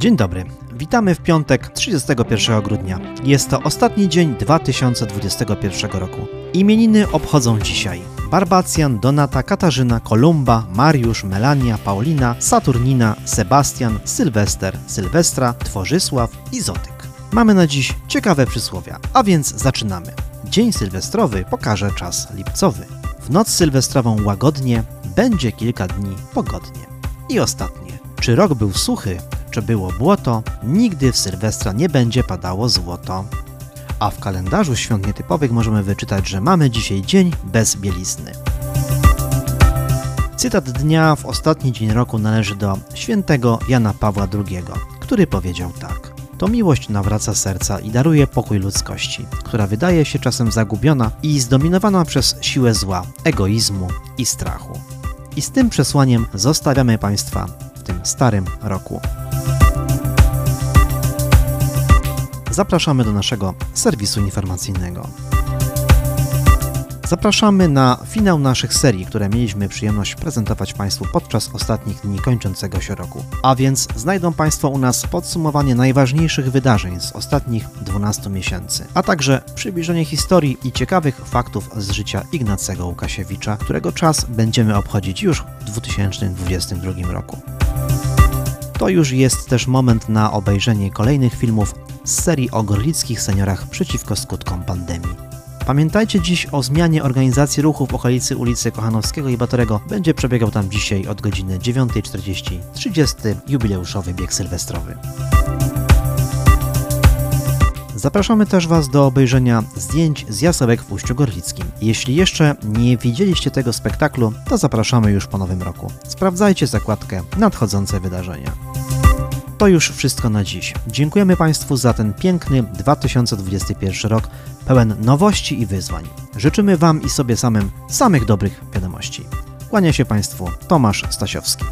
Dzień dobry. Witamy w piątek 31 grudnia. Jest to ostatni dzień 2021 roku. Imieniny obchodzą dzisiaj Barbacjan, Donata, Katarzyna, Kolumba, Mariusz, Melania, Paulina, Saturnina, Sebastian, Sylwester, Sylwestra, Tworzysław i Zotyk. Mamy na dziś ciekawe przysłowia, a więc zaczynamy. Dzień sylwestrowy pokaże czas lipcowy. W noc sylwestrową łagodnie, będzie kilka dni pogodnie. I ostatnie. Czy rok był suchy, czy było błoto, nigdy w Sylwestra nie będzie padało złoto. A w kalendarzu świąt nietypowych możemy wyczytać, że mamy dzisiaj dzień bez bielizny. Cytat dnia w ostatni dzień roku należy do świętego Jana Pawła II, który powiedział tak. To miłość nawraca serca i daruje pokój ludzkości, która wydaje się czasem zagubiona i zdominowana przez siłę zła, egoizmu i strachu. I z tym przesłaniem zostawiamy Państwa w tym starym roku. Zapraszamy do naszego serwisu informacyjnego. Zapraszamy na finał naszych serii, które mieliśmy przyjemność prezentować Państwu podczas ostatnich dni kończącego się roku. A więc znajdą Państwo u nas podsumowanie najważniejszych wydarzeń z ostatnich 12 miesięcy, a także przybliżenie historii i ciekawych faktów z życia Ignacego Łukasiewicza, którego czas będziemy obchodzić już w 2022 roku. To już jest też moment na obejrzenie kolejnych filmów z serii o gorlickich seniorach przeciwko skutkom pandemii. Pamiętajcie dziś o zmianie organizacji ruchu w okolicy ulicy Kochanowskiego i Batorego. Będzie przebiegał tam dzisiaj od godziny 9.40 30 jubileuszowy bieg sylwestrowy. Zapraszamy też Was do obejrzenia zdjęć z jasełek w Ujściu Gorlickim. Jeśli jeszcze nie widzieliście tego spektaklu, to zapraszamy już po nowym roku. Sprawdzajcie zakładkę Nadchodzące wydarzenia. To już wszystko na dziś. Dziękujemy Państwu za ten piękny 2021 rok, pełen nowości i wyzwań. Życzymy Wam i sobie samym samych dobrych wiadomości. Kłania się Państwu Tomasz Stasiowski.